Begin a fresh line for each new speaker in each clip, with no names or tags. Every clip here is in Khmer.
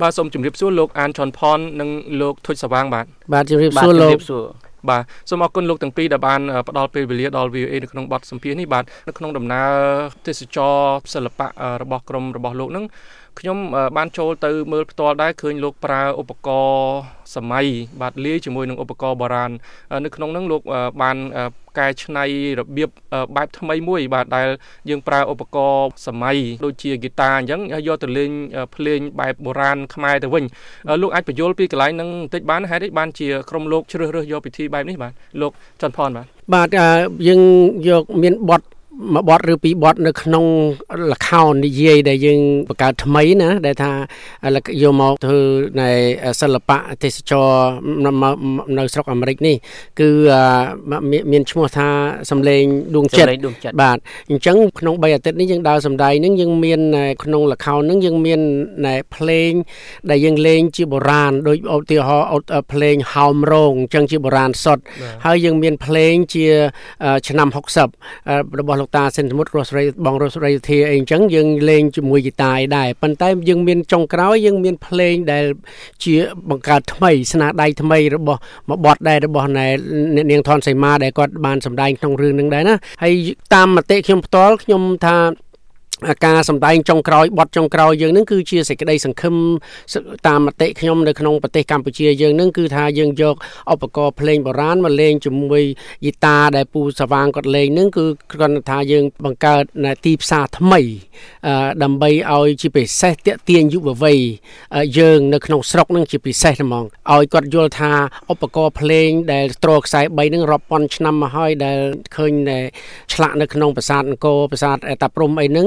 បាទសូមជម្រាបសួរលោកអានឆុនផននិងលោកធុចសវាងបាទ
បាទជម្រាបសួរលោក
បាទសូមអរគុណលោកទាំងពីរដែលបានផ្ដល់ពេលវេលាដល់ VOA នៅក្នុងបទសម្ភាសន៍នេះបាទនៅក្នុងដំណើរទេសចរសិល្បៈរបស់ក្រមរបស់លោកនឹង ខ្ញុំបានចូលទៅមើលផ្ទាល់ដែរឃើញលោកប្រើឧបករណ៍សម័យបាទលាយជាមួយនឹងឧបករណ៍បុរាណនៅក្នុងនោះលោកបានកែច្នៃរបៀបបែបថ្មីមួយ បាទដែលយើងប្រើឧបករណ៍សម័យដូចជាហ្គីតាអញ្ចឹងយកទៅលេងភ្លេងបែបបុរាណខ្មែរទៅវិញលោកអាចបញ្យល់ពីកន្លែងហ្នឹងបន្តិចបានហេតុអីបានជាក្រុមលោកជ្រើសរើសយកពិធីបែបនេះបាទលោកច័ន្ទផនបាទ
បាទយើងយកមានបទ មួយបទឬពីរបទនៅក្នុងលខោននិយាយដែលយើងបង្កើតថ្មីណាដែលថាយកមកធ្វើនៃសិល្បៈទេសចរនៅស្រុកអាមេរិកនេះ គឺមានឈ្មោះថាសំឡេងដួងចិត្តបាទអញ្ចឹងក្នុង3អាទិត្យនេះយើងដើរសំដែងនឹងយើងមានក្នុងលខោននឹងយើងមានភ្លេងដែលយើងលេងជាបុរាណដូចឧទាហរណ៍ភ្លេងហោមរងអញ្ចឹងជាបុរាណសុទ្ធហើយយើងមានភ្លេងជាឆ្នាំ60របស់លោកតាសិនសមុទ្ររស់រីបងរស់រីធាអីអញ្ចឹងយើងលេងជាមួយហ្គីតាឯដែរប៉ុន្តែយើងមានចុងក្រោយយើងមានភ្លេងដែលជាបង្កើតថ្មីស្នាដៃថ្មីរបស់មួយបទដែររបស់អ្នកនាងថនសីមាដែលគាត់បានសម្ដែងក្នុងរឿងនឹងដែរណាហើយតាមមតិខ្ញុំផ្ទាល់ខ្ញុំថា ការសម្ដែងចុងក្រោយបទចុងក្រោយយើងនឹងគឺជាសេចក្តីសង្ឃឹមតាមមតិខ្ញុំនៅក្នុងប្រទេសកម្ពុជាយើងនឹងគឺថាយើងយកឧបករណ៍ភ្លេងបុរាណមកលេងជាមួយហ្គីតាដែលពូសវាងគាត់លេងនឹងគឺគ្រាន់តែថាយើងបង្កើតទីផ្សារថ្មីដើម្បីឲ្យជាពិសេសតាក់ទាញយុវវ័យយើងនៅក្នុងស្រុកនឹងជាពិសេសហ្មងឲ្យគាត់យល់ថាឧបករណ៍ភ្លេងដែលត្រខ្សែ3នឹងរាប់ពាន់ឆ្នាំមកហើយដែលឃើញឆ្លាក់នៅក្នុងប្រាសាទអង្គរប្រាសាទតាព្រំអីហ្នឹង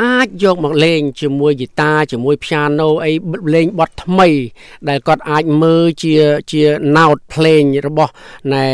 អាចយកមកលេងជាមួយហ្គីតាជាមួយព្យ៉ាណូអីលេងបទថ្មី ដែលគាត់អាចមើលជាជាណោតភ្លេងរបស់ណែ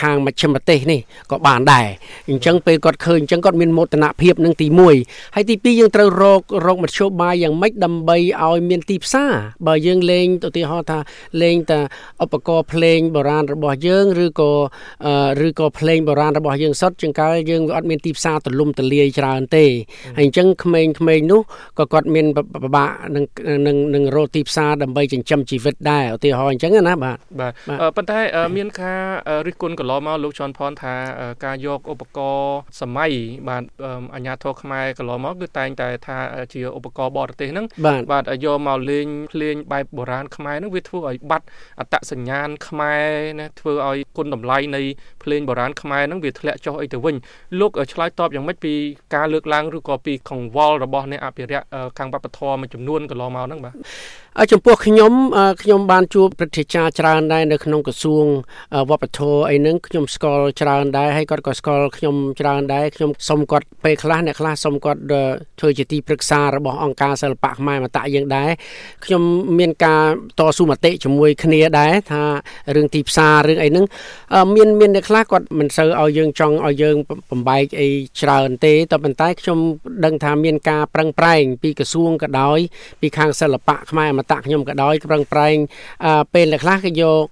ខាងមជ្ឈិមប្រទេសនេះក៏បានដែរអញ្ចឹងពេលគាត់ឃើញអញ្ចឹងគាត់មានមោទនភាពនឹងទី1ហើយទី2យើងត្រូវរករកមធ្យោបាយយ៉ាងម៉េចដើម្បីឲ្យមានទីផ្សារបើយើងលេងឧទាហរណ៍ថាលេងតែឧបករណ៍ភ្លេងបុរាណរបស់យើងឬក៏ឬក៏ភ្លេងបុរាណរបស់យើងសុទ្ធជាងកាលយើងអត់មានទីផ្សារទលំទលាយច្រើនទេហើយអញ្ចឹងក្មេងៗនោះក៏គាត់មានពិបាកនឹងនឹងនឹងរកទីផ្សារដើម្បីចិញ្ចឹមជីវិតដែរឧទាហរណ៍អញ្ចឹងណាបាទ
បាទប៉ុន្តែមានការរិះគន់កន្លងមកលោកជន់ផនថាការយកឧបករណ៍សម័យបាទអាញាធរខ្មែរកន្លងមកគឺតែងតែថាជាឧបករណ៍បរទេសហ្នឹងបាទយកមកលេងភ្លេងបែបបុរាណខ្មែរហ្នឹងវាធ្វើឲ្យបាត់អត្តសញ្ញាណខ្មែរណាធ្វើឲ្យគុណតម្លៃនៃភ្លេងបុរាណខ្មែរហ្នឹងវាធ្លាក់ចុះអីទៅវិញលោកឆ្លើយតបយ៉ាងម៉េចពីការលើកឡើងឬក៏ពីកង្វល់របស់អ្នកអភិរក្សខាងវប្បធម៌មួយចំនួនកន្លងមកហ្នឹងបាទ
ចំពោះខ្ញុំខ្ញុំបានជួបព្រឹទ្ធាចារ្យច្រើនដែរនៅក្នុងក្រសួងវប្បធម៌អីហ្នឹងខ្ញុំស្គាល់ច្រើនដែរហើយគាត់ក៏ស្គាល់ខ្ញុំច្រើនដែរខ្ញុំសុំគាត់ពេលខ្លះអ្នកខ្លះសុំគាត់ធ្វើជាទីប្រឹក្សារបស់អង្គការសិល្បៈខ្មែរមតៈយើងដែរខ្ញុំមានការតស៊ូមតិជាមួយគ្នាដែរថារឿងទីផ្សាររឿងអីហ្នឹងមានមានអ្នកខ្លះគាត់មិនសូវឲ្យយើងចង់ឲ្យយើងបំបែកអីច្រើនទេតែប៉ុន្តែខ្ញុំដឹងថាមានការប្រឹងប្រែងពីក្រសួងក៏ដោយពីខាងសិល្បៈខ្មែរមតៈខ្ញុំក៏ដោយប្រឹងប្រែងពេលខ្លះគេយក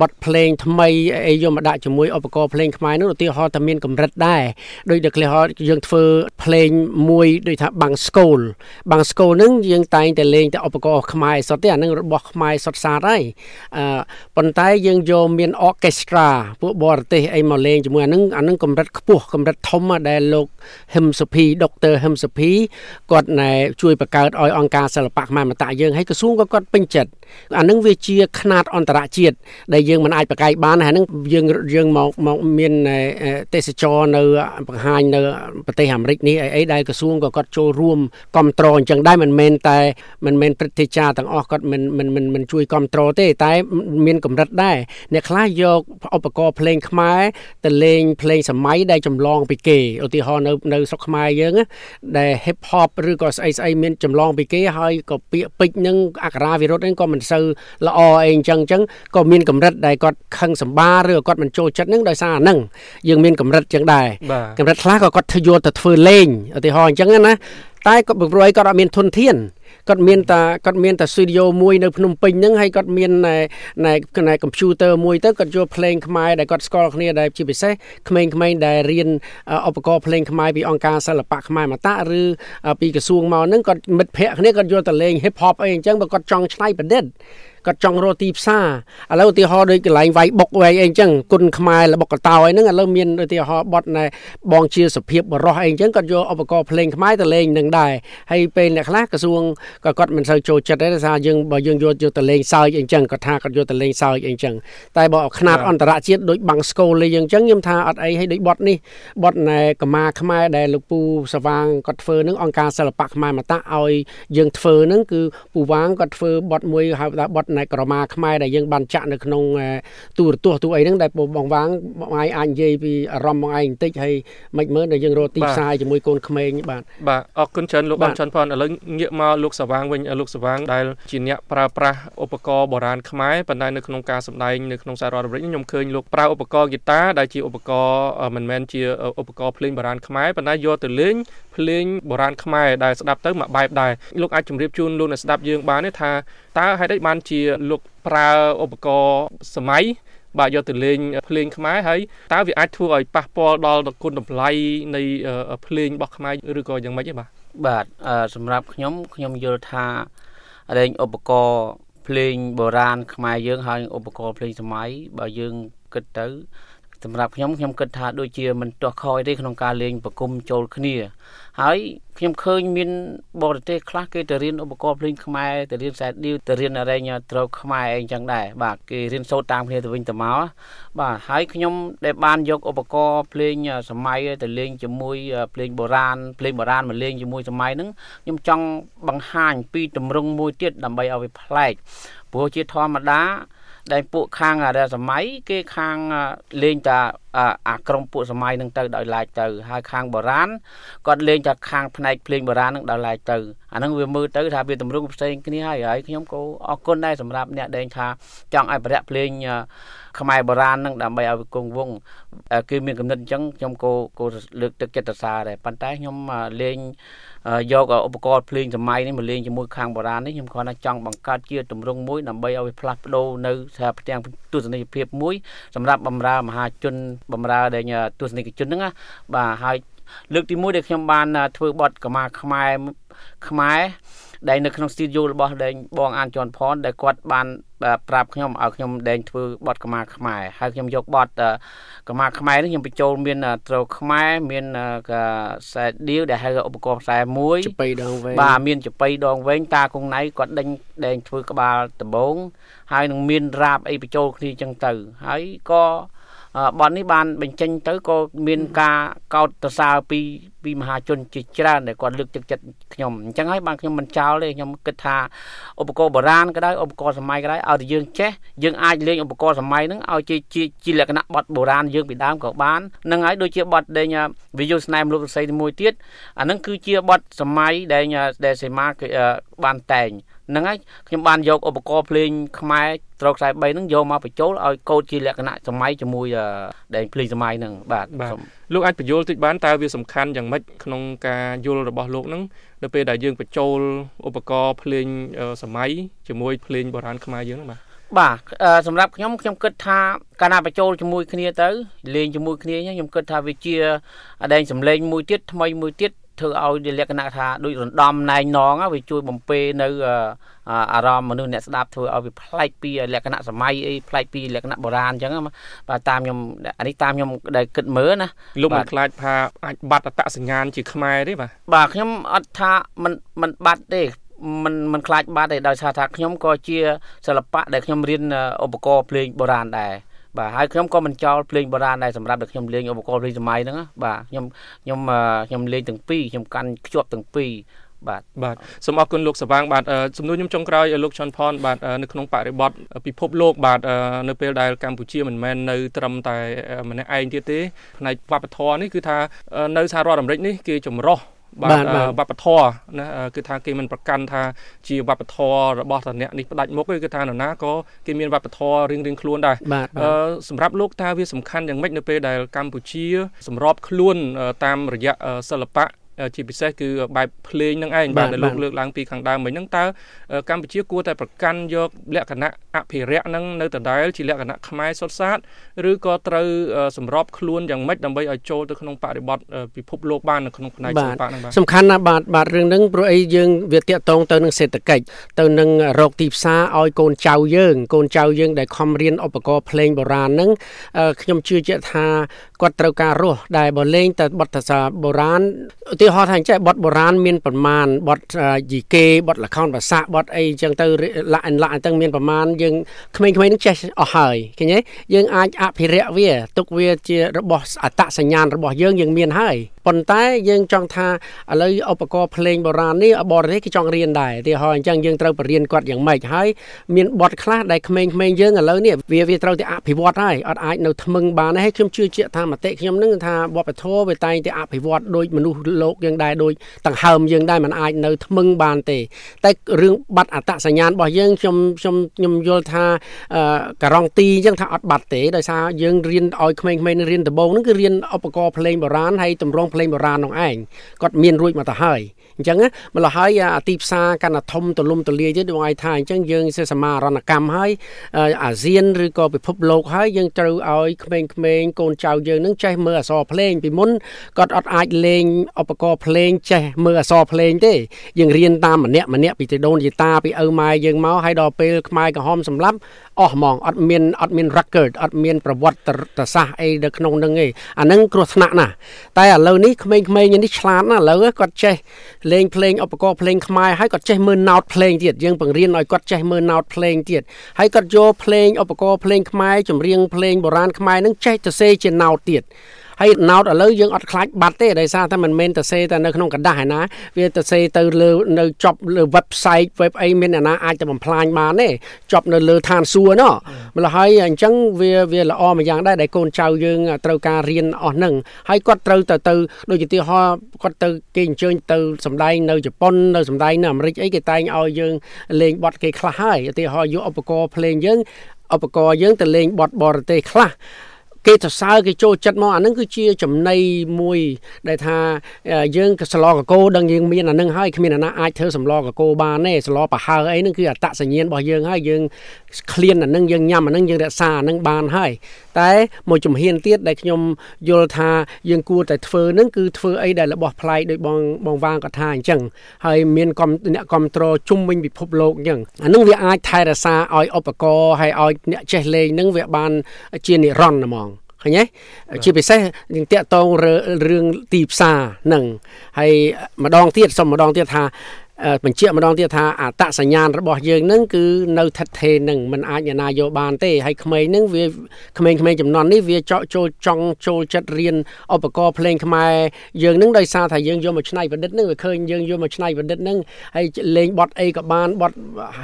បទភ្លេងថ្មីអីយកមកដាក់ជាមួយឧបករណ៍ភ្លេងខ្មែរនោះឧទាហរណ៍តែមានកម្រិតដែរដូចដែលគេហៅយើងធ្វើភ្លេងមួយដូចថាបាំងស្គូលបាំងស្គូលហ្នឹងយើងតែងតែលេងតែឧបករណ៍ខ្មែរសុទ្ធទេអានឹងរបស់ខ្មែរសុទ្ធសាធហើយអឺប៉ុន្តែយើងយកមាន orchestra ពួកបរទេសអីមកលេងជាមួយអានឹងអានឹងកម្រិតខ្ពស់កម្រិតធំដែលលោកហឹមសុភីដុកទ័រហឹមសុភីគាត់ណែជួយបង្កើតឲ្យអង្គការសិល្បៈខ្មែរមតៈយើងហើយក្រសួងក៏គាត់ពេញចិត្ត អានឹងវាជាຂ្នាតអន្តរជាតិដែលយើងមិនអាចប្រកែកបានហើយនឹងយើងយើងមកមកមានទេសចរនៅបង្ហាញនៅប្រទេសអាមេរិកនេះអីអីដែលក្រសួងក៏គាត់ចូលរួមគ្រប់គ្រងអញ្ចឹងដែរមិនមែនតែមិនមែនព្រឹទ្ធាចារ្យទាំងអស់គាត់មិនមិនមិនមិនជួយគ្រប់គ្រងទេ តែមានកម្រិតដែរអ្នកខ្លះយកឧបករណ៍ភ្លេងខ្មែរទៅលេងភ្លេងសម័យដែលចម្លងពីគេឧទាហរណ៍នៅនៅស្រុកខ្មែរយើងដែល hip hop ឬក៏ស្អីស្អីមានចម្លងពីគេហើយក៏ពាក្យពេចន៍នឹងអក្ខរាវិរុទ្ធហ្នឹងក៏មិនសូវល្អអីអញ្ចឹងអញ្ចឹងក៏មានកម្រិតដែលគាត់ខឹងសម្បាឬក៏គាត់មិនចូលចិត្តហ្នឹងដោយសារអាហ្នឹងយើងមានកម្រិតចឹងដែរកម្រិតខ្លះក៏គាត់ធ្វើយកទៅធ្វើលេងឧទាហរណ៍អញ្ចឹងណាតែក៏ព្រោះអីគាត់អត់មានធនធាន គាត់មានតែគាត់មានតែ studio មួយនៅភ្នំពេញហ្នឹងហើយគាត់មានណែណែណែ computer មួយទៅគាត់យកភ្លេងខ្មែរដែលគាត់ស្គាល់គ្នាដែលជាពិសេសក្មេងៗដែលរៀនឧបករណ៍ភ្លេងខ្មែរពីអង្គការសិល្បៈខ្មែរមតៈឬពីក្រសួងមកហ្នឹងគាត់មិត្តភ័ក្តិគ្នាគាត់យកទៅលេង hip hop អីអញ្ចឹងបើគាត់ចង់ច្នៃប្រឌិត គាត់ចង់រកទីផ្សារឥឡូវឧទាហរណ៍ដូចកន្លែងវាយបុកវាយអីចឹងគុណខ្មែររបស់កតោអីហ្នឹងឥឡូវមានឧទាហរណ៍បត់ណែបងជាសភាពរស់អីចឹងគាត់យកឧបករណ៍ភ្លេងខ្មែរទៅលេងនឹងដែរហើយពេលអ្នកខ្លះក្រសួងក៏គាត់មិនសូវចូលចិត្តដែរថាយើងបើយើងយកយកទៅលេងសើចអីចឹងគាត់ថាគាត់យកទៅលេងសើចអីចឹងតែបើខ្នាតអន្តរជាតិដូចបាំងស្កូលលេងអីចឹងខ្ញុំថាអត់អីហើយដូចបត់នេះបត់ណែកមាខ្មែរដែលលោកពូសវាងគាត់ធ្វើនឹងអង្គការសិល្បៈខ្មែរមតៈឲ្យយើងធ្វើនឹងគឺពូវាងគាត់ធ្វើបត់មួយហៅថាបត់ណែក្រមាខ្មែរដែលយើងបានចាក់នៅក្នុងទូរទស្សន៍ទូអីហ្នឹងដែលបងវាងបងឯងអាចនិយាយពីអារម្មណ៍បងឯងបន្តិចហើយមិនមើលដែលយើងរកទីផ្សារជាមួយកូនក្មេងបាទ
បាទអរគុណច្រើនលោកបានច័ន្ទផនឥឡូវងាកមកលោកសវាងវិញលោកសវាងដែលជាអ្នកប្រើប្រាស់ឧបករណ៍បុរាណខ្មែរប៉ុន្តែនៅក្នុងការសម្ដែងនៅក្នុងសាររដ្ឋអាមេរិកខ្ញុំឃើញលោកប្រើឧបករណ៍ហ្គីតាដែលជាឧបករណ៍មិនមែនជាឧបករណ៍ភ្លេងបុរាណខ្មែរប៉ុន្តែយកទៅលេងភ្លេងបុរាណខ្មែរដែលស្ដាប់ទៅមួយបែបដែរលោកអាចជម្រាបជូនលោកអ្នកស្ដាប់យើងបានទេថាតើហេតុអីបានជាលោកប្រើឧបករណ៍សម័យបាទយកទៅលេងភ្លេងខ្មែរហើយតើវាអាចធ្វើឲ្យប៉ះពាល់ដល់គុណតម្លៃនៃភ្លេងរបស់ខ្មែរឬក៏យ៉ាងម៉េចទេបាទ
បាទសម្រាប់ខ្ញុំខ្ញុំយល់ថាលេងឧបករណ៍ភ្លេងបុរាណខ្មែរយើងហើយឧបករណ៍ភ្លេងសម័យបើយើងគិតទៅ សម្រាប់ខ្ញុំខ្ញុំគិតថាដូចជាមិនទាស់ខ້ອຍទេក្នុងការលេងប្រគំចូលគ្នាហើយខ្ញុំឃើញមានបរទេសខ្លះគេទៅរៀនឧបករណ៍ភ្លេងខ្មែរទៅរៀនខ្សែឌីវទៅរៀនអរេញត្រូវខ្មែរអីចឹងដែរបាទគេរៀនសូត្រតាមគ្នាទៅវិញទៅមកបាទហើយខ្ញុំដែលបានយកឧបករណ៍ភ្លេងសម័យទៅលេងជាមួយភ្លេងបុរាណភ្លេងបុរាណមកលេងជាមួយសម័យហ្នឹងខ្ញុំចង់បង្ហាញពីទម្រង់មួយទៀតដើម្បីឲ្យវាប្លែកព្រោះជាធម្មតា ដែលពួកខាងរសម័យគេខាងលេងតាអាក្រុមពួកសម័យនឹងទៅដោយឡែកទៅហើយខាងបុរាណគាត់លេងតែខាងផ្នែកភ្លេងបុរាណនឹងដោយឡែកទៅអាហ្នឹងវាមើលទៅថាវាតម្រង់ផ្សេងគ្នាហើយហើយខ្ញុំក៏អរគុណដែរសម្រាប់អ្នកដែលថាចង់ឲ្យប្រយ័ត្នភ្លេងខ្មែរបុរាណនឹងដើម្បីឲ្យវាគង់វង្សគឺមានកំណត់អញ្ចឹងខ្ញុំក៏ក៏លើកទឹកចិត្តសរសើរដែរប៉ុន្តែខ្ញុំលេង យកឧបករណ៍ភ្លេងសម័យនេះមកលេងជាមួយខាងបុរាណនេះខ្ញុំគ្រាន់តែចង់បង្កើតជាទម្រង់មួយដើម្បីឲ្យវាផ្លាស់ប្ដូរនៅស្ថាបទាំងទស្សនីយភាពមួយសម្រាប់បំរើមហាជនបំរើដែលទស្សនិកជនហ្នឹងណាបាទហើយលើកទី1ដែលខ្ញុំបានធ្វើបទកម្មាខ្មែរខ្មែរ ដែលនៅក្នុង studio របស់ដែងបងអានជន់ផនដែលគាត់បានប្រាប់ខ្ញុំឲ្យខ្ញុំដែងធ្វើបទកម្មាខ្មែរហើយខ្ញុំយកបទកម្មាខ្មែរនេះខ្ញុំបញ្ចូលមានត្រូវខ្មែរមានខ្សែឌីវដែលហៅឧបករណ៍ខ្សែមួយ
ចបៃដងវែង
បាទមានចបៃដងវែងតាគង់ណៃគាត់ដេញដែងធ្វើក្បាលដំបងហើយនឹងមានរ៉ាបអីបញ្ចូលគ្នាចឹងទៅហើយក៏ បទនេះបានបញ្ចេញទៅក៏មានការកោតសរសើរពីពីមហាជនជាច្រើនដែលគាត់លើកទឹកចិត្តខ្ញុំអញ្ចឹងហើយបានខ្ញុំមិនចោលទេខ្ញុំគិតថាឧបករណ៍បុរាណក៏ដោយឧបករណ៍សម័យក៏ដោយឲ្យតែយើងចេះយើងអាចលេងឧបករណ៍សម័យហ្នឹងឲ្យជាជាជាលក្ខណៈបទបុរាណយើងពីដើមក៏បាននឹងហើយដូចជាបទដែលវិយុស្នេហ៍មលុបរស័យទីមួយទៀតអាហ្នឹងគឺជាបទសម័យដែលដែលសេមាបានតែង ហ្នឹងហើយខ្ញុំបានយកឧបករណ៍ភ្លេងខ្មែរត្រកខ្សែ3ហ្នឹងយកមកបញ្ចូលឲ្យកូដជាលក្ខណៈសម័យជាមួយដែលភ្លេងសម័យហ្នឹងបាទ
លោកអាចបញ្យល់តិចបានតើវាសំខាន់យ៉ាងម៉េចក្នុងការយល់របស់លោកហ្នឹងនៅពេលដែលយើងបញ្ចូលឧបករណ៍ភ្លេងសម័យជាមួយភ្លេងបុរាណខ្មែរយើងហ្នឹងបាទ
បាទសម្រាប់ខ្ញុំខ្ញុំគិតថាកាលណាបញ្ចូលជាមួយគ្នាទៅលេងជាមួយគ្នាខ្ញុំគិតថាវាជាដែងសម្លេងមួយទៀតថ្មីមួយទៀត ធ្វើឲ្យលក្ខណៈថាដូចរំដំណែងនងវាជួយបំពេនៅអារម្មណ៍មនុស្សអ្នកស្ដាប់ធ្វើឲ្យវាប្លែកពីលក្ខណៈសម័យអីប្លែកពីលក្ខណៈបុរាណអញ្ចឹងបាទតាមខ្ញុំអានេះតាមខ្ញុំដែលគិតមើលណា
លោកមិនខ្លាចថាអាចបាត់អត្តសញ្ញាណជាខ្មែរទេបាទ
បាទខ្ញុំអត់ថាមិនមិនបាត់ទេមិនមិនខ្លាចបាត់ទេដោយសារថាខ្ញុំក៏ជាសិល្បៈដែលខ្ញុំរៀនឧបករណ៍ភ្លេងបុរាណដែរ បាទហើយខ្ញុំក៏មិនចោលភ្លេងបុរាណដែរសម្រាប់តែខ្ញុំលេងឧបករណ៍ភ្លេងសម័យហ្នឹងបាទខ្ញុំខ្ញុំខ្ញុំលេងទាំងពីរខ្ញុំកាន់ខ្ជាប់ទាំងពីរបាទ
បាទសូមអរគុណលោកសវាងបាទសំណួរខ្ញុំចុងក្រោយលោកឆុនផនបាទនៅក្នុងបរិបទពិភពលោកបាទនៅពេលដែលកម្ពុជាមិនមែននៅត្រឹមតែម្នាក់ឯងទៀតទេផ្នែកវប្បធម៌នេះគឺថានៅសហរដ្ឋអាមេរិកនេះគេចម្រោះ បាទវប្បធម៌ណាគឺថាគេមិនប្រកាន់ថាជាវប្បធម៌របស់តអ្នកនេះផ្ដាច់មុខទេគឺថានរណាក៏គេមានវប្បធម៌រៀងរៀងខ្លួនដែរសម្រាប់លោកថាវាសំខាន់យ៉ាងម៉េចនៅពេលដែលកម្ពុជាសម្របខ្លួនតាមរយៈសិល្បៈ ជាពិសេសគឺបែបភ្លេងនឹងឯងបាទដែលលោកលើកឡើងពីខាងដើមមិញហ្នឹងតើកម្ពុជាគួរតែប្រកាន់យកលក្ខណៈអភិរក្សហ្នឹងនៅដដែលជាលក្ខណៈខ្មែរសុទ្ធសាធឬក៏ត្រូវសម្របខ្លួនយ៉ាងម៉េចដើម្បីឲ្យចូលទៅក្នុងបរិបទពិភពលោកបាននៅក្នុងផ្នែកសិល្បៈហ្នឹងបាទ
សំខាន់ណាស់បាទបាទរឿងហ្នឹងព្រោះអីយើងវាតាក់ទងទៅនឹងសេដ្ឋកិច្ចទៅនឹងរកទីផ្សារឲ្យកូនចៅយើង កូនចៅយើងដែលខំរៀនឧបករណ៍ភ្លេងបុរាណហ្នឹងខ្ញុំជឿជាក់ថា គាត់ត្រូវការរស់ដែលបើលេងតែបទភាសាបុរាណឧទាហរណ៍ថាអញ្ចឹងបទបុរាណមានប្រមាណបទយីគេបទលខោនភាសាបទអីអញ្ចឹងទៅលាក់លាក់អញ្ចឹងមានប្រមាណយើងក្មេងៗនឹងចេះអស់ហើយឃើញទេយើងអាចអភិរក្សវាទុកវាជារបស់អត្តសញ្ញាណរបស់យើងយើងមានហើយ ប៉ុន្តែយើងចង់ថាឥឡូវឧបករណ៍ភ្លេងបុរាណនេះបរទេសគេចង់រៀនដែរឧទាហរណ៍អញ្ចឹងយើងត្រូវបរៀនគាត់យ៉ាងម៉េចហើយមានបទខ្លះដែលក្មេងៗយើងឥឡូវនេះវាវាត្រូវតែអភិវឌ្ឍហើយអត់អាចនៅថ្មឹងបានទេហើយខ្ញុំជឿជាក់ថាមតិខ្ញុំនឹងថាវប្បធម៌វាតែងតែអភិវឌ្ឍដោយមនុស្សលោកយើងដែរដោយដង្ហើមយើងដែរมันអាចនៅថ្មឹងបានទេ តែរឿងបាត់អត្តសញ្ញាណរបស់យើងខ្ញុំខ្ញុំខ្ញុំយល់ថាការ៉ង់ទីអញ្ចឹងថាអត់បាត់ទេដោយសារយើងរៀនឲ្យក្មេងៗរៀនដំបូងហ្នឹងគឺរៀនឧបករណ៍ភ្លេងបុរាណហើយតម្រង់ភ្លេងបុរាណនោះឯងគាត់មានរួចមកទៅហើយអញ្ចឹងម្ល៉េះហើយអាទីផ្សារកាន់តែធំទូលំទូលាយទៀតបងឯងថាអញ្ចឹងយើងសេសមារណកម្មហើយអាស៊ានឬក៏ពិភពលោកហើយយើងត្រូវឲ្យក្មេងៗកូនចៅយើងនឹងចេះមើលអក្សរភ្លេងពីមុនគាត់អត់អាចលេងឧបករណ៍ភ្លេងចេះមើលអក្សរភ្លេងទេយើងរៀនតាមម្នាក់ម្នាក់ពីទីដូនជីតាពីឪម៉ែយើងមកហើយដល់ពេលខ្មែរក្រហមសម្លាប់អស់ហ្មងអត់មានអត់មាន record អត់មានប្រវត្តិសាស្ត្រអីនៅក្នុងនឹងទេអានឹងគ្រោះថ្នាក់ណាស់តែឥឡូវនេះក្មេងៗនេះឆ្លាតណាស់ឥឡូវគាត់ចេះលេងភ្លេងឧបករណ៍ភ្លេងខ្មែរហើយគាត់ចេះមើល note ភ្លេងទៀតយើងបង្រៀនឲ្យគាត់ចេះមើល note ភ្លេងទៀតហើយគាត់យកភ្លេងឧបករណ៍ភ្លេងខ្មែរចម្រៀងភ្លេងបុរាណខ្មែរនឹងចេះទៅសេជា note ទៀត ហើយណោតឥឡូវយើងអត់ខ្លាចបាត់ទេដោយសារតែមិនមែនទៅសេតែនៅក្នុងกระดาษឯណាវាទៅសេទៅលើនៅចប់លើ website web អីមានអ្នកណាអាចទៅបំផ្លាញបានទេចប់នៅលើឋានសួគ៌ណោះម្ល៉េះហើយអញ្ចឹងវាវាល្អមួយយ៉ាងដែរដែលកូនចៅយើងត្រូវការរៀនអស់ហ្នឹងហើយគាត់ត្រូវទៅទៅដូចជាទីហោគាត់ទៅគេអញ្ជើញទៅសម្ដែងនៅជប៉ុននៅសម្ដែងនៅអាមេរិកអីគេតែងឲ្យយើងលេងបទគេខ្លះហើយឧទាហរណ៍យកឧបករណ៍ភ្លេងយើងឧបករណ៍យើងទៅលេងបទបរទេសខ្លះ គេសរសើរគេចូលចិត្តមកអានឹងគឺជាចំណៃមួយ ដែលថាយើងសឡកកោដឹងយើងមានអានឹងហើយគ្មានអាណាអាចធ្វើសម្លកកោបានទេសឡប្រហើអីនឹងគឺអត្តសញ្ញាណរបស់យើងហើយយើងឃ្លានអានឹងយើងញ៉ាំអានឹងយើងរក្សាអានឹងបានហើយតែមួយជំហានទៀតដែលខ្ញុំយល់ថាយើងគួរតែធ្វើនឹងគឺធ្វើអីដែលរបស់ប្លែកដោយបងបងវាងគាត់ថាអញ្ចឹងហើយមានកំអ្នកគ្រប់គ្រងជុំវិញពិភពលោកអញ្ចឹងអានឹងវាអាចថែរក្សាឲ្យឧបករណ៍ហើយឲ្យអ្នកចេះលេងនឹងវាបានជានិរន្តរ៍ហ្មង ឃើញទេជាពិសេសនឹងតាក់តងរឿងទីផ្សារនឹងហើយម្ដងទៀតសុំម្ដងទៀតថា បញ្ជាក់ម្ដងទៀតថាអត្តសញ្ញាណរបស់យើងនឹងគឺនៅថិតថេរនឹងมันអាចណាយកបានទេហើយក្មេងនឹងវាក្មេងៗចំនួននេះវាចောက်ចូលចង់ចូលចិត្តរៀនឧបករណ៍ភ្លេងខ្មែរយើងនឹងដោយសារថាយើងយកមកច្នៃប្រឌិតនឹងវាឃើញយើងយកមកច្នៃប្រឌិតនឹងហើយលេងបទអីក៏បានបទ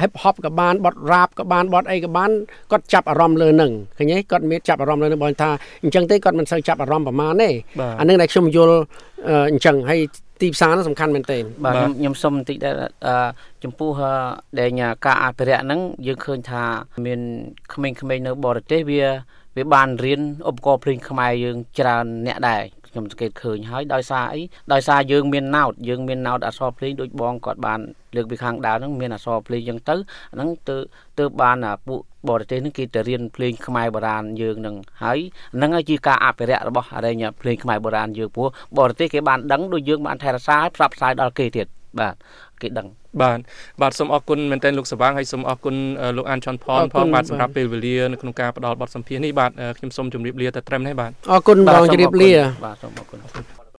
hip hop ក៏បានបទ rap ក៏បានបទអីក៏បានគាត់ចាប់អារម្មណ៍លើនឹងឃើញទេគាត់មានចាប់អារម្មណ៍លើនឹងបងថាអញ្ចឹងទេគាត់មិនសូវចាប់អារម្មណ៍ប្រហែលទេអានឹងដែលខ្ញុំយល់អញ្ចឹងហើយ ទីផ្សារនោះសំខាន់មែនទែន
បាទខ្ញុំខ្ញុំសុំបន្តិចដែរចំពោះដែលការអភិរក្សហ្នឹងយើងឃើញថាមានក្មេងៗនៅបរទេសវាវាបានរៀនឧបករណ៍ភ្លេងខ្មែរយើងច្រើនអ្នកដែរ ខ្ញុំសង្កេតឃើញហើយដោយសារអីដោយសារយើងមានណោតយើងមានណោតអក្សរភ្លេងដូចបងគាត់បានលើកពីខាងដើមហ្នឹងមានអក្សរភ្លេងចឹងទៅហ្នឹងទៅទៅបានពួកបរទេសហ្នឹងគេទៅរៀនភ្លេងខ្មែរបុរាណយើងហ្នឹងហើយហ្នឹងហើយជាការអភិរក្សរបស់អរិញភ្លេងខ្មែរបុរាណយើងព្រោះបរទេសគេបានដឹងដូចយើងបានថែរក្សាហើយផ្សព្វផ្សាយដល់គេទៀតបាទគេដឹង
បាទបាទសូមអរគុណមែនទែនលោកសវាងហើយសូមអរគុណលោកអានឆនផនផងបាទសម្រាប់ពេលវេលានៅក្នុងការផ្ដល់បទសម្ភាសន៍នេះបាទខ្ញុំសូមជម្រាបលាតែត្រឹមនេះបាទ
អរគុណបងជម្រាបលា
បាទសូមអរគុណ